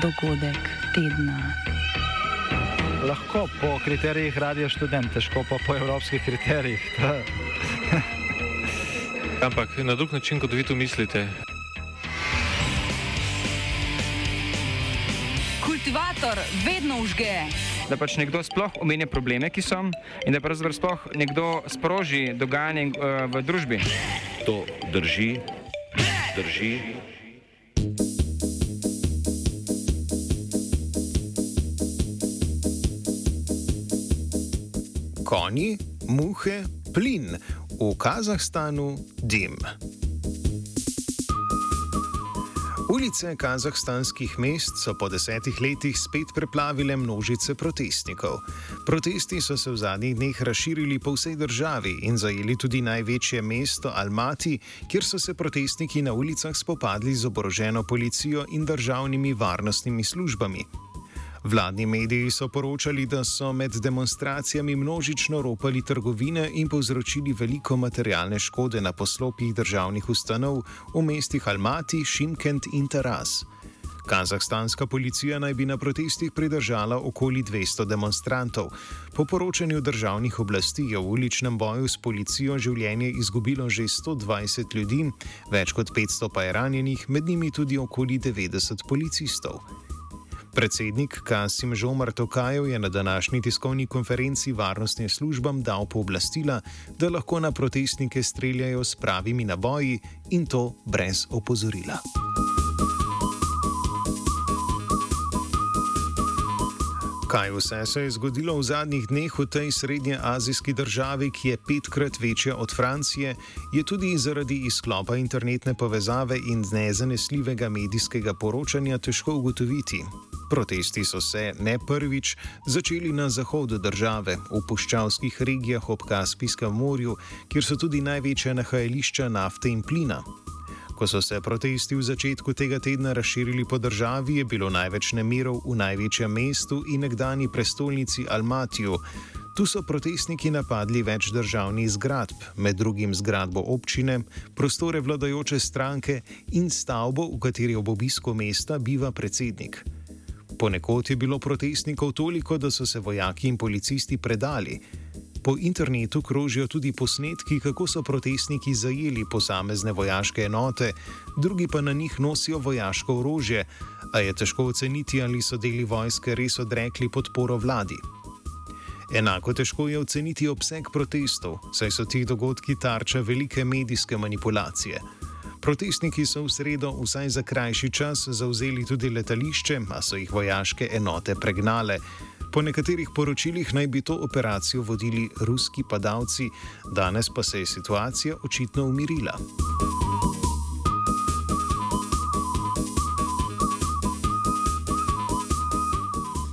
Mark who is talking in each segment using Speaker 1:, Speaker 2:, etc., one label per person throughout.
Speaker 1: dogodek tedna.
Speaker 2: Lahko po kriterijih radio študent, težko pa po evropskih kriterijih.
Speaker 3: Ampak na drug način, kot vi to mislite.
Speaker 1: Kultivator vedno užge.
Speaker 4: da pač nekdo sploh omenja probleme, ki so in da pravzaprav sploh nekdo sproži dogajanje uh, v družbi.
Speaker 5: To drži, drži.
Speaker 6: Konji, muhe, plin, v Kazahstanu dim. Ulice kazahstanskih mest so po desetih letih spet preplavile množice protestnikov. Protesti so se v zadnjih dneh razširili po vsej državi in zajeli tudi največje mesto Almati, kjer so se protestniki na ulicah spopadli z oboroženo policijo in državnimi varnostnimi službami. Vladni mediji so poročali, da so med demonstracijami množično ropali trgovine in povzročili veliko materialne škode na poslopjih državnih ustanov v mestih Almati, Šimkent in Taras. Kazahstanska policija naj bi na protestih pridržala okoli 200 demonstrantov. Po poročanju državnih oblasti je v uličnem boju s policijo življenje izgubilo že 120 ljudi, več kot 500 pa je ranjenih, med njimi tudi okoli 90 policistov. Predsednik Kasim Žomar Tokajev je na današnji tiskovni konferenci varnostnim službam dal pooblastila, da lahko na protestnike streljajo s pravimi naboji in to brez opozorila. Kaj vse se je zgodilo v zadnjih dneh v tej srednjeazijski državi, ki je petkrat večja od Francije, je tudi zaradi izklopa internetne povezave in nezanesljivega medijskega poročanja težko ugotoviti. Protesti so se ne prvič začeli na zahodu države, v puščavskih regijah ob Kaspijskem morju, kjer so tudi največja nahajališča nafte in plina. Ko so se protesti v začetku tega tedna razširili po državi, je bilo največ nemirov v največjem mestu in nekdani prestolnici Almatiju. Tu so protestniki napadli več državnih zgradb, med drugim zgradbo občine, prostore vladajoče stranke in stavbo, v kateri ob obisku mesta biva predsednik. Ponekod je bilo protestnikov toliko, da so se vojaki in policisti predali. Po internetu krožijo tudi posnetki, kako so protestniki zajeli posamezne vojaške enote, drugi pa na njih nosijo vojaško orožje, a je težko oceniti, ali so deli vojske res odrekli podporo vladi. Enako težko je oceniti obseg protestov, saj so ti dogodki tarča velike medijske manipulacije. Protestniki so v sredo vsaj za krajši čas zauzeli tudi letališče, a so jih vojaške enote pregnale. Po nekaterih poročilih naj bi to operacijo vodili ruski padalci, danes pa se je situacija očitno umirila.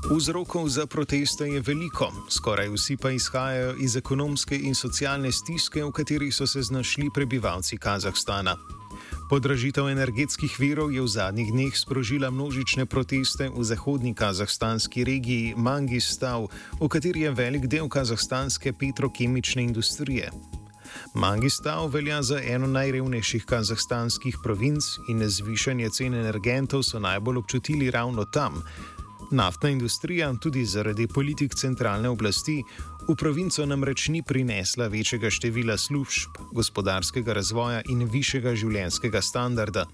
Speaker 6: Vzrokov za proteste je veliko, skoraj vsi pa izhajajo iz ekonomske in socialne stiske, v kateri so se znašli prebivalci Kazahstana. Podražitev energetskih virov je v zadnjih dneh sprožila množične proteste v zahodni kazahstanski regiji Mangistav, v kateri je velik del kazahstanske petrokemične industrije. Mangistav velja za eno najrevnejših kazahstanskih provinc in zvišanje cen energentov so najbolj občutili ravno tam. Naftna industrija, tudi zaradi politik centralne oblasti, v provinco namreč ni prinesla večjega števila služb, gospodarskega razvoja in višjega življenjskega standarda.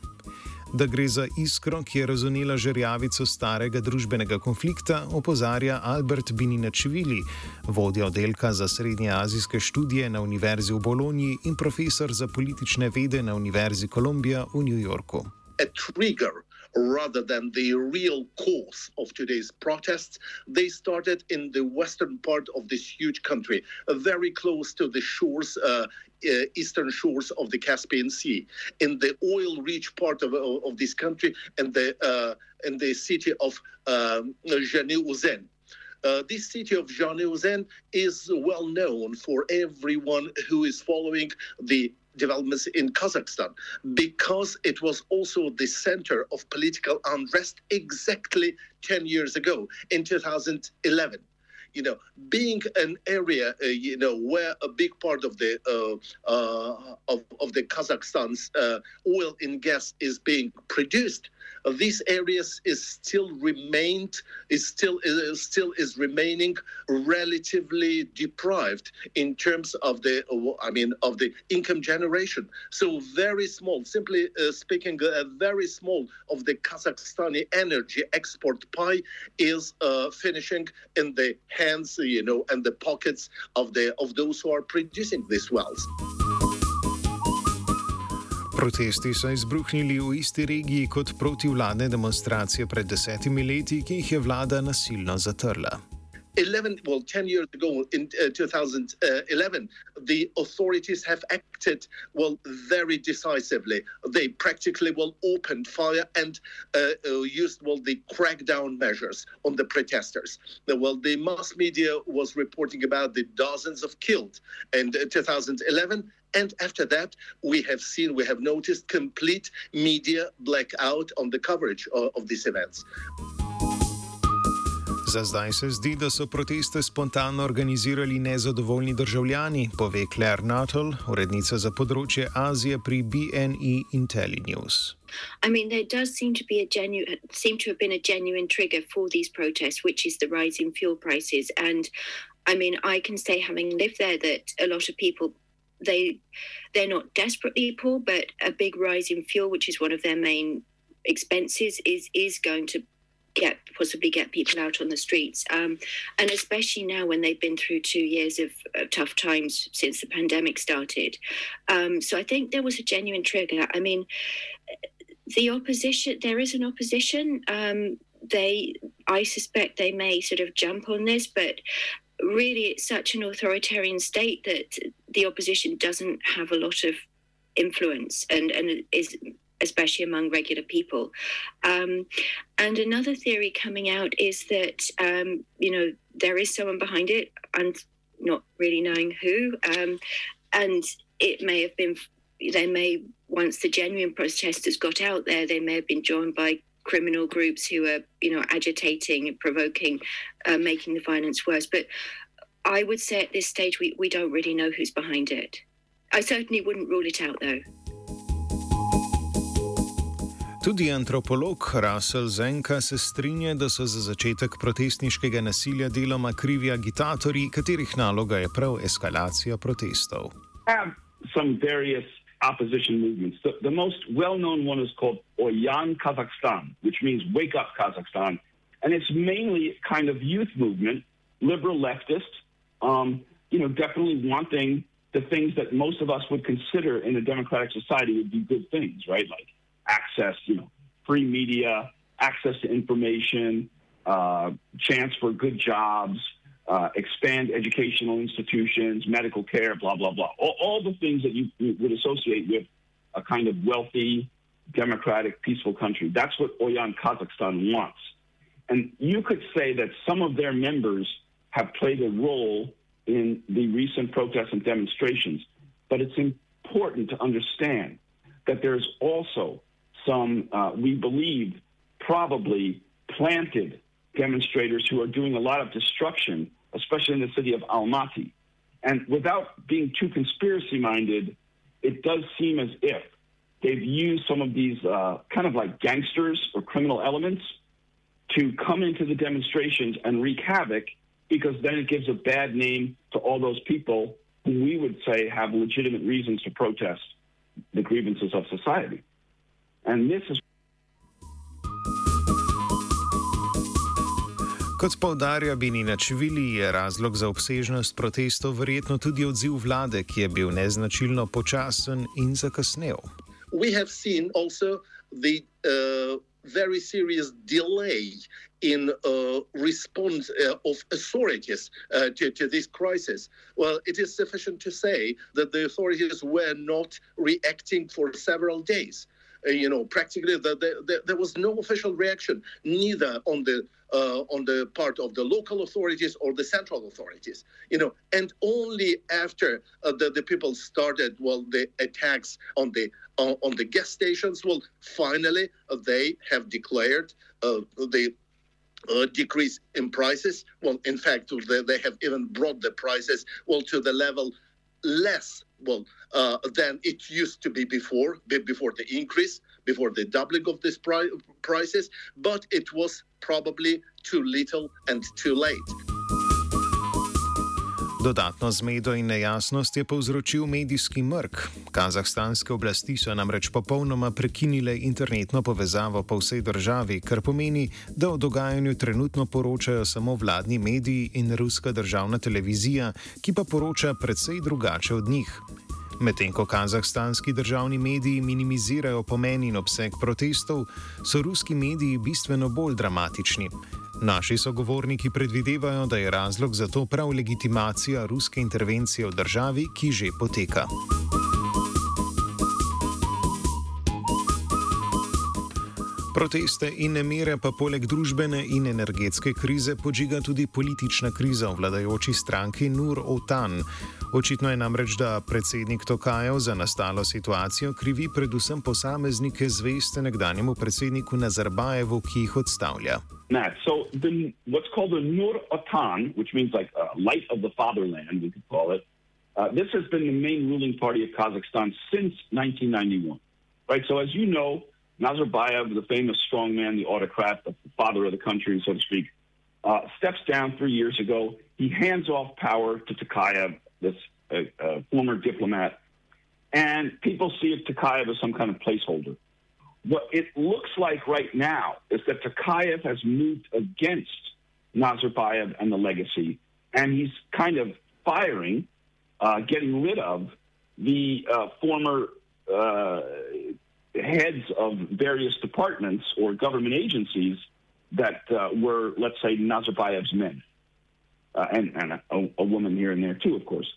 Speaker 6: Da gre za iskro, ki je razonila žerjavico starega družbenega konflikta, opozarja Albert Bininačvili, vodja oddelka za srednjeazijske študije na Univerzi v Bologni in profesor za politične vede na Univerzi Kolumbija v New Yorku.
Speaker 7: A trigger rather than the real cause of today's protests. They started in the western part of this huge country, very close to the shores. Uh, uh, eastern shores of the Caspian Sea, in the oil-rich part of, of, this country, and the uh, in the city of um. Uh, this city of Uzen is well known for everyone who is following the developments in Kazakhstan because it was also the center of political unrest exactly 10 years ago in 2011 you know, being an area, uh, you know, where a big part of the uh, uh, of, of the Kazakhstan's uh, oil and gas is being produced, these areas is still remained is still is still is remaining relatively deprived in terms of the I mean of the income generation. So very small, simply uh, speaking, very small of the Kazakhstani energy export pie is uh, finishing in the hands, you know, and the pockets of the of those who are producing these wells.
Speaker 6: Protesti so izbruhnili v isti regiji kot protivladne demonstracije pred desetimi leti, ki jih je vlada nasilno zatrla.
Speaker 7: 11, well, 10 years ago in uh, 2011, the authorities have acted, well, very decisively. They practically, well, opened fire and uh, uh, used, well, the crackdown measures on the protesters. Well, the mass media was reporting about the dozens of killed in uh, 2011. And after that, we have seen, we have noticed complete media blackout on the coverage of, of these events.
Speaker 6: Za zdaj se zdi, da so proteste spontano organizirali nezadovoljni državljani, pove Claire Nuttall, urednica za področje Azije pri BNE IntelliNews.
Speaker 8: I mean, there does seem to be a genuine, seem to have been a genuine trigger for these protests, which is the rise in fuel prices. And I mean, I can say, having lived there, that a lot of people they they're not desperately poor, but a big rise in fuel, which is one of their main expenses, is is going to get possibly get people out on the streets. Um, and especially now when they've been through two years of uh, tough times since the pandemic started. Um, so i think there was a genuine trigger. I mean the opposition there is an opposition. Um, they i suspect they may sort of jump on this but really it's such an authoritarian state that the opposition doesn't have a lot of influence and and is especially among regular people. Um, and another theory coming out is that, um, you know, there is someone behind it and not really knowing who. Um, and it may have been, they may, once the genuine protesters got out there, they may have been joined by criminal groups who are, you know, agitating, and provoking, uh, making the violence worse. But I would say at this stage, we, we don't really know who's behind it. I certainly wouldn't rule it out, though.
Speaker 6: Tudi antropolog Russell Zenka se strinja, da so za začetek protestniškega nasilja deloma krivi agitatorji, katerih naloga je prav eskalacija protestov.
Speaker 9: Opposition movements. The, the most well known one is called Oyan Kazakhstan, which means Wake Up Kazakhstan. And it's mainly kind of youth movement, liberal leftist, um, you know, definitely wanting the things that most of us would consider in a democratic society would be good things, right? Like access, you know, free media, access to information, uh, chance for good jobs, uh, expand educational institutions, medical care, blah, blah, blah. All, all the things that you, you, would associate with a kind of wealthy, democratic, peaceful country. That's what Oyan Kazakhstan wants. And you could say that some of their members have played a role in the recent protests and demonstrations. But it's important to understand that there's also some, uh, we believe, probably planted demonstrators who are doing a lot of destruction, especially in the city of Almaty. And without being too conspiracy minded, it does seem as if they've used some of these uh, kind of like gangsters or criminal elements to come into the demonstrations and wreak havoc because then it gives a bad name to all those people who we would say have legitimate reasons to protest the grievances of society. And this is
Speaker 6: Kot povdarja Benina Čvili, je razlog za obsežnost protestov verjetno tudi odziv vlade, ki je bil neznačilno počasen in zakasnel.
Speaker 7: We have seen also the uh, very serious delay in uh, response uh, of authorities uh, to, to this crisis. Well, it is sufficient to say that the authorities were not reacting for several days. Uh, you know, practically the, the, the, there was no official reaction, neither on the uh, on the part of the local authorities or the central authorities. You know, and only after uh, the, the people started, well, the attacks on the uh, on the gas stations, well, finally uh, they have declared uh, the uh, decrease in prices. Well, in fact, they, they have even brought the prices well to the level less well uh, than it used to be before before the increase before the doubling of these pri- prices but it was probably too little and too late
Speaker 6: Dodatno zmedo in nejasnost je povzročil medijski mrk. Kazahstanske oblasti so namreč popolnoma prekinile internetno povezavo po vsej državi, kar pomeni, da o dogajanju trenutno poročajo samo vladni mediji in ruska državna televizija, ki pa poroča precej drugače od njih. Medtem ko kazahstanski državni mediji minimizirajo pomen in obseg protestov, so ruski mediji bistveno bolj dramatični. Naši sogovorniki predvidevajo, da je razlog za to prav legitimacija ruske intervencije v državi, ki že poteka. Proteste in nemire pa poleg družbene in energetske krize podžiga tudi politična kriza v vladajoči stranki Nur Otan. Očitno je namreč, da predsednik Tokajev za nastalo situacijo krivi predvsem posameznike zveste nekdanjemu predsedniku Nazarbajevu, ki jih odstavlja.
Speaker 9: Matt, so the, what's called the Nur Otan, which means like uh, light of the fatherland, we could call it, uh, this has been the main ruling party of Kazakhstan since 1991. Right, so as you know, Nazarbayev, the famous strongman, the autocrat, the father of the country, so to speak, uh, steps down three years ago. He hands off power to Tokayev, this uh, uh, former diplomat, and people see Tokayev as some kind of placeholder. What it looks like right now is that Tokayev has moved against Nazarbayev and the legacy, and he's kind of firing, uh, getting rid of the uh, former uh, heads of various departments or government agencies that uh, were, let's say, Nazarbayev's men, uh, and, and a, a, woman here and there too, of course.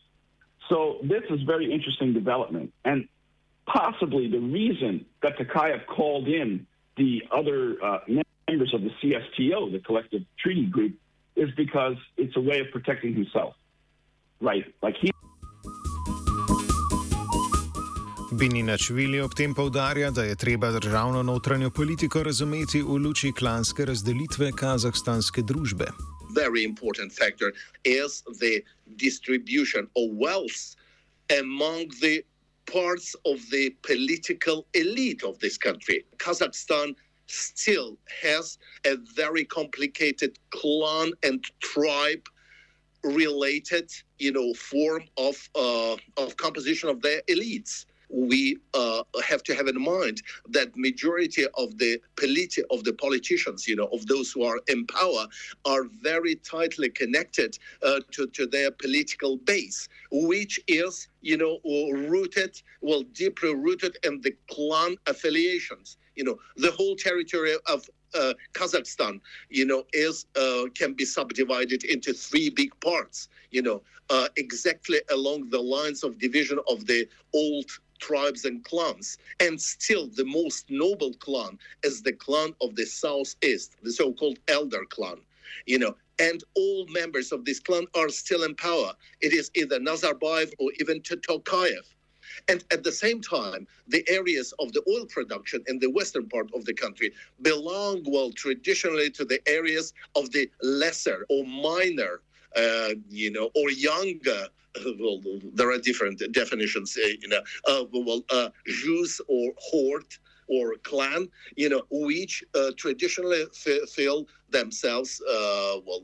Speaker 9: So this is very interesting development, and possibly the reason that Tokayev called in the other uh, members of the CSTO, the Collective Treaty Group, is because it's a way of protecting himself, right? Like he.
Speaker 6: Bininačvili ob tem povdarja, da je treba državno notranjo politiko razumeti v luči klanske razdelitve kazahstanske družbe.
Speaker 7: Very important factor is the distribution of wealth among the parts of the political elite of this country. Kazakhstan still has a very complicated clan and tribe related you know form of uh, of composition of their elites we uh, have to have in mind that majority of the politi- of the politicians, you know, of those who are in power, are very tightly connected uh, to, to their political base, which is, you know, rooted, well, deeply rooted in the clan affiliations. You know, the whole territory of uh, Kazakhstan, you know, is uh, can be subdivided into three big parts. You know, uh, exactly along the lines of division of the old tribes and clans. And still, the most noble clan is the clan of the southeast, the so called elder clan. You know, and all members of this clan are still in power. It is either Nazarbayev or even Tokayev. And at the same time, the areas of the oil production in the western part of the country belong, well, traditionally to the areas of the lesser or minor, uh, you know, or younger well, there are different definitions, uh, you know, uh, well, uh, Jews or horde or clan, you know, which uh, traditionally f- feel themselves, uh, well,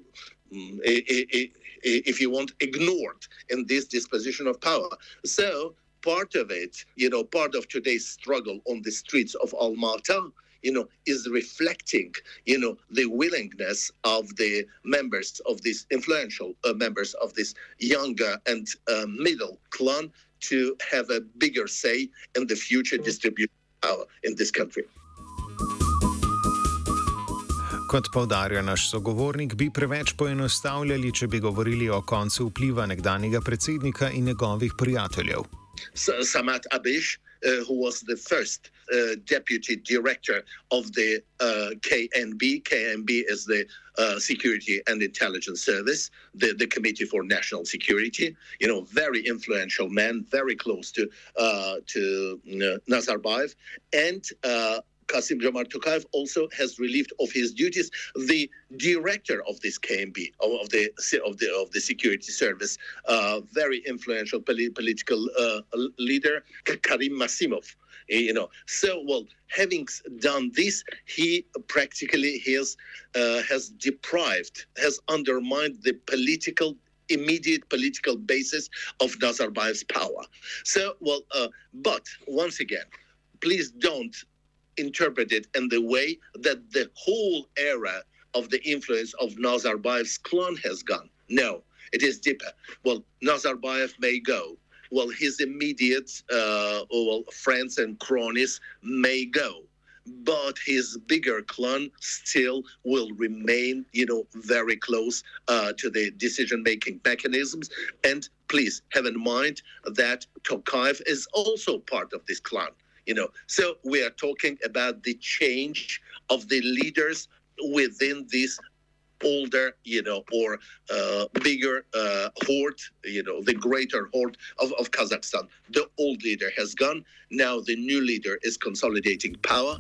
Speaker 7: mm, if you want, ignored in this disposition of power. So part of it, you know, part of today's struggle on the streets of Almaty you know, is reflecting, you know, the willingness of the members of this influential uh, members of this younger and uh, middle clan to have a bigger say in the future distribution power in this country.
Speaker 6: Kot povdarja naš sogovornik, bi preveč poenostavljali, če bi govorili o koncu vpliva nekdanjega predsednika in njegovih prijateljev.
Speaker 7: Samat Abish, uh, who was the first uh, deputy director of the uh, KNB. KNB is the uh, Security and Intelligence Service, the, the Committee for National Security. You know, very influential man, very close to uh, to uh, Nazarbayev, and uh, Kasim Jomart Tokayev also has relieved of his duties the director of this KMB of the of the of the security service, uh, very influential political uh, leader Karim Masimov. You know, so well, having done this, he practically has uh, has deprived, has undermined the political immediate political basis of Nazarbayev's power. So, well, uh, but once again, please don't interpreted in the way that the whole era of the influence of Nazarbayev's clone has gone. No, it is deeper. Well, Nazarbayev may go. Well, his immediate uh, well, friends and cronies may go. But his bigger clan still will remain, you know, very close uh, to the decision-making mechanisms. And please have in mind that Tokayev is also part of this clan you know. So we are talking about the change of the leaders within this older you know or uh, bigger uh, horde you know the greater horde of, of kazakhstan. The old leader has gone. Now the new leader is consolidating power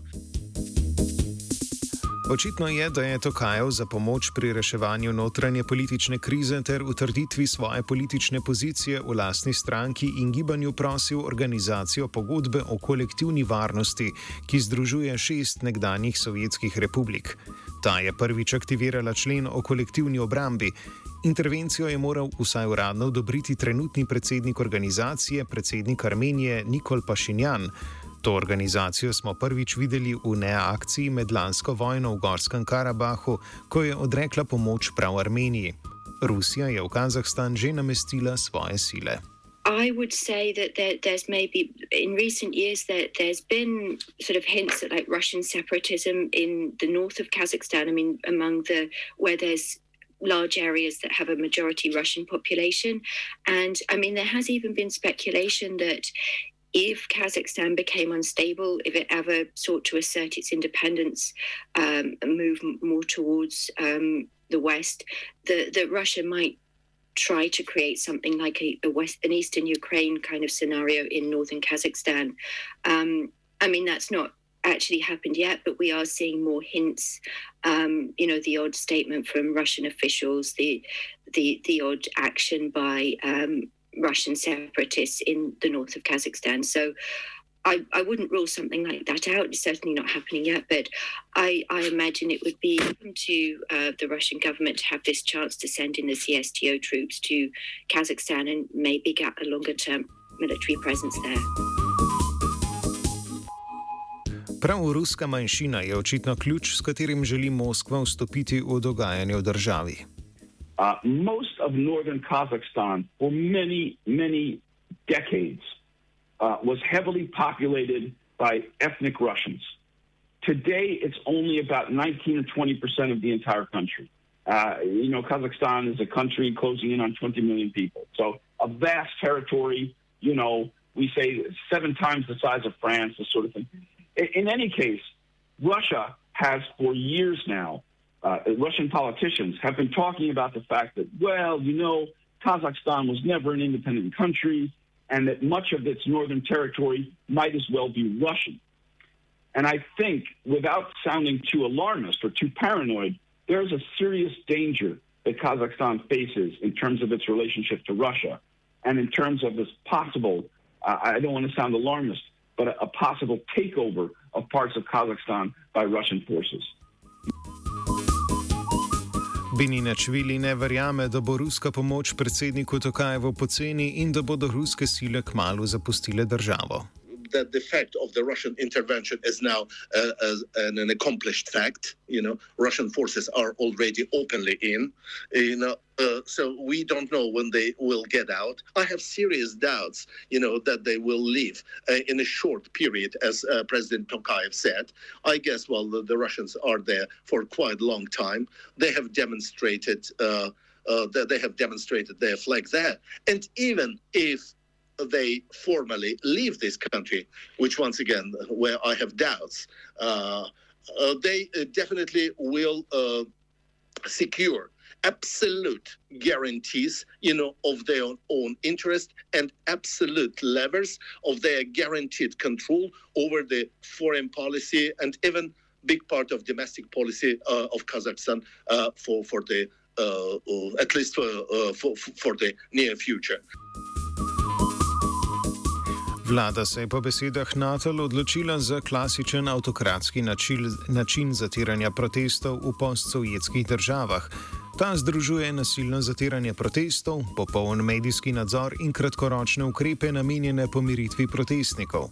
Speaker 6: Očitno je, da je Tokajev za pomoč pri reševanju notranje politične krize ter utrditvi svoje politične pozicije v lastni stranki in gibanju prosil organizacijo pogodbe o kolektivni varnosti, ki združuje šest nekdanjih sovjetskih republik. Ta je prvič aktivirala člen o kolektivni obrambi. Intervencijo je moral vsaj uradno odobriti trenutni predsednik organizacije, predsednik Armenije Nikol Pašinjan. To organizacijo smo prvič videli v neakciji med lansko vojno v Gorskem Karabahu, ko je odrekla pomoč prav Armeniji. Rusija je v Kazahstan že namestila svoje sile.
Speaker 8: I would say that there, there's maybe in recent years that there's been sort of hints at like Russian separatism in the north of Kazakhstan. I mean, among the where there's large areas that have a majority Russian population, and I mean there has even been speculation that if Kazakhstan became unstable, if it ever sought to assert its independence um, and move more towards um, the West, that Russia might try to create something like a, a, West, an Eastern Ukraine kind of scenario in northern Kazakhstan. Um, I mean, that's not actually happened yet, but we are seeing more hints. Um, you know, the odd statement from Russian officials, the the the odd action by um, Russian separatists in the north of Kazakhstan. So I, I wouldn't rule something like that out. It's certainly not happening yet, but I, I imagine it would be to uh, the Russian government to have this chance to send in the CSTO troops to Kazakhstan and maybe get a longer term military presence there.
Speaker 6: Prav ruska manjšina je očitno ključ, s katerim želi Moskva vstopiti v dogajanje v državi.
Speaker 9: Uh, most of northern Kazakhstan, for many, many decades, uh, was heavily populated by ethnic Russians. Today, it's only about 19 or 20 percent of the entire country. Uh, you know, Kazakhstan is a country closing in on 20 million people. So, a vast territory, you know, we say seven times the size of France, this sort of thing. In, in any case, Russia has for years now uh, Russian politicians have been talking about the fact that, well, you know, Kazakhstan was never an independent country and that much of its northern territory might as well be Russian. And I think, without sounding too alarmist or too paranoid, there's a serious danger that Kazakhstan faces in terms of its relationship to Russia and in terms of this possible, uh, I don't want to sound alarmist, but a, a possible takeover of parts of Kazakhstan by Russian forces.
Speaker 6: Bininačvili ne verjame, da bo ruska pomoč predsedniku Tokajevu poceni in da bodo ruske sile kmalo zapustile državo.
Speaker 7: That the fact of the Russian intervention is now uh, an, an accomplished fact. You know, Russian forces are already openly in. You know, uh, so we don't know when they will get out. I have serious doubts, you know, that they will leave uh, in a short period, as uh, President Tokayev said. I guess, well, the, the, Russians are there for quite a long time. They have demonstrated. Uh, uh, that they have demonstrated their flag there, and even if they formally leave this country, which once again, where I have doubts, uh, uh, they uh, definitely will uh, secure absolute guarantees, you know, of their own interest and absolute levers of their guaranteed control over the foreign policy and even big part of domestic policy uh, of Kazakhstan uh, for for the at least for, for for the near future.
Speaker 6: Vlada se je po besedah NATO odločila za klasičen avtokratski način, način zatiranja protestov v postsovjetskih državah. Ta združuje nasilno zatiranje protestov, popoln medijski nadzor in kratkoročne ukrepe namenjene pomiritvi protestnikov.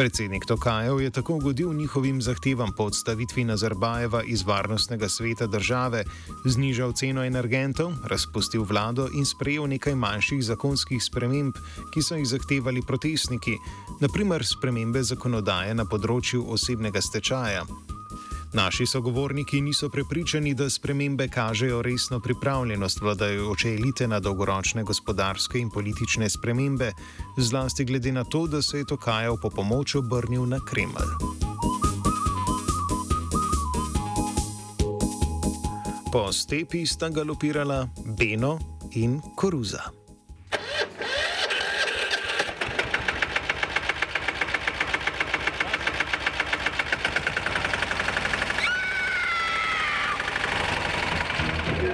Speaker 6: Predsednik Tokajev je tako ugodil njihovim zahtevam po odstavitvi Nazarbajeva iz varnostnega sveta države, znižal ceno energentov, razpustil vlado in sprejel nekaj manjših zakonskih sprememb, ki so jih zahtevali protestniki, naprimer spremembe zakonodaje na področju osebnega stečaja. Naši sogovorniki niso prepričani, da spremembe kažejo resno pripravljenost vladajoče elite na dolgoročne gospodarske in politične spremembe, zlasti glede na to, da se je Tokajev po pomoč obrnil na Kremelj. Po stepi sta galopirala Beno in Koruza.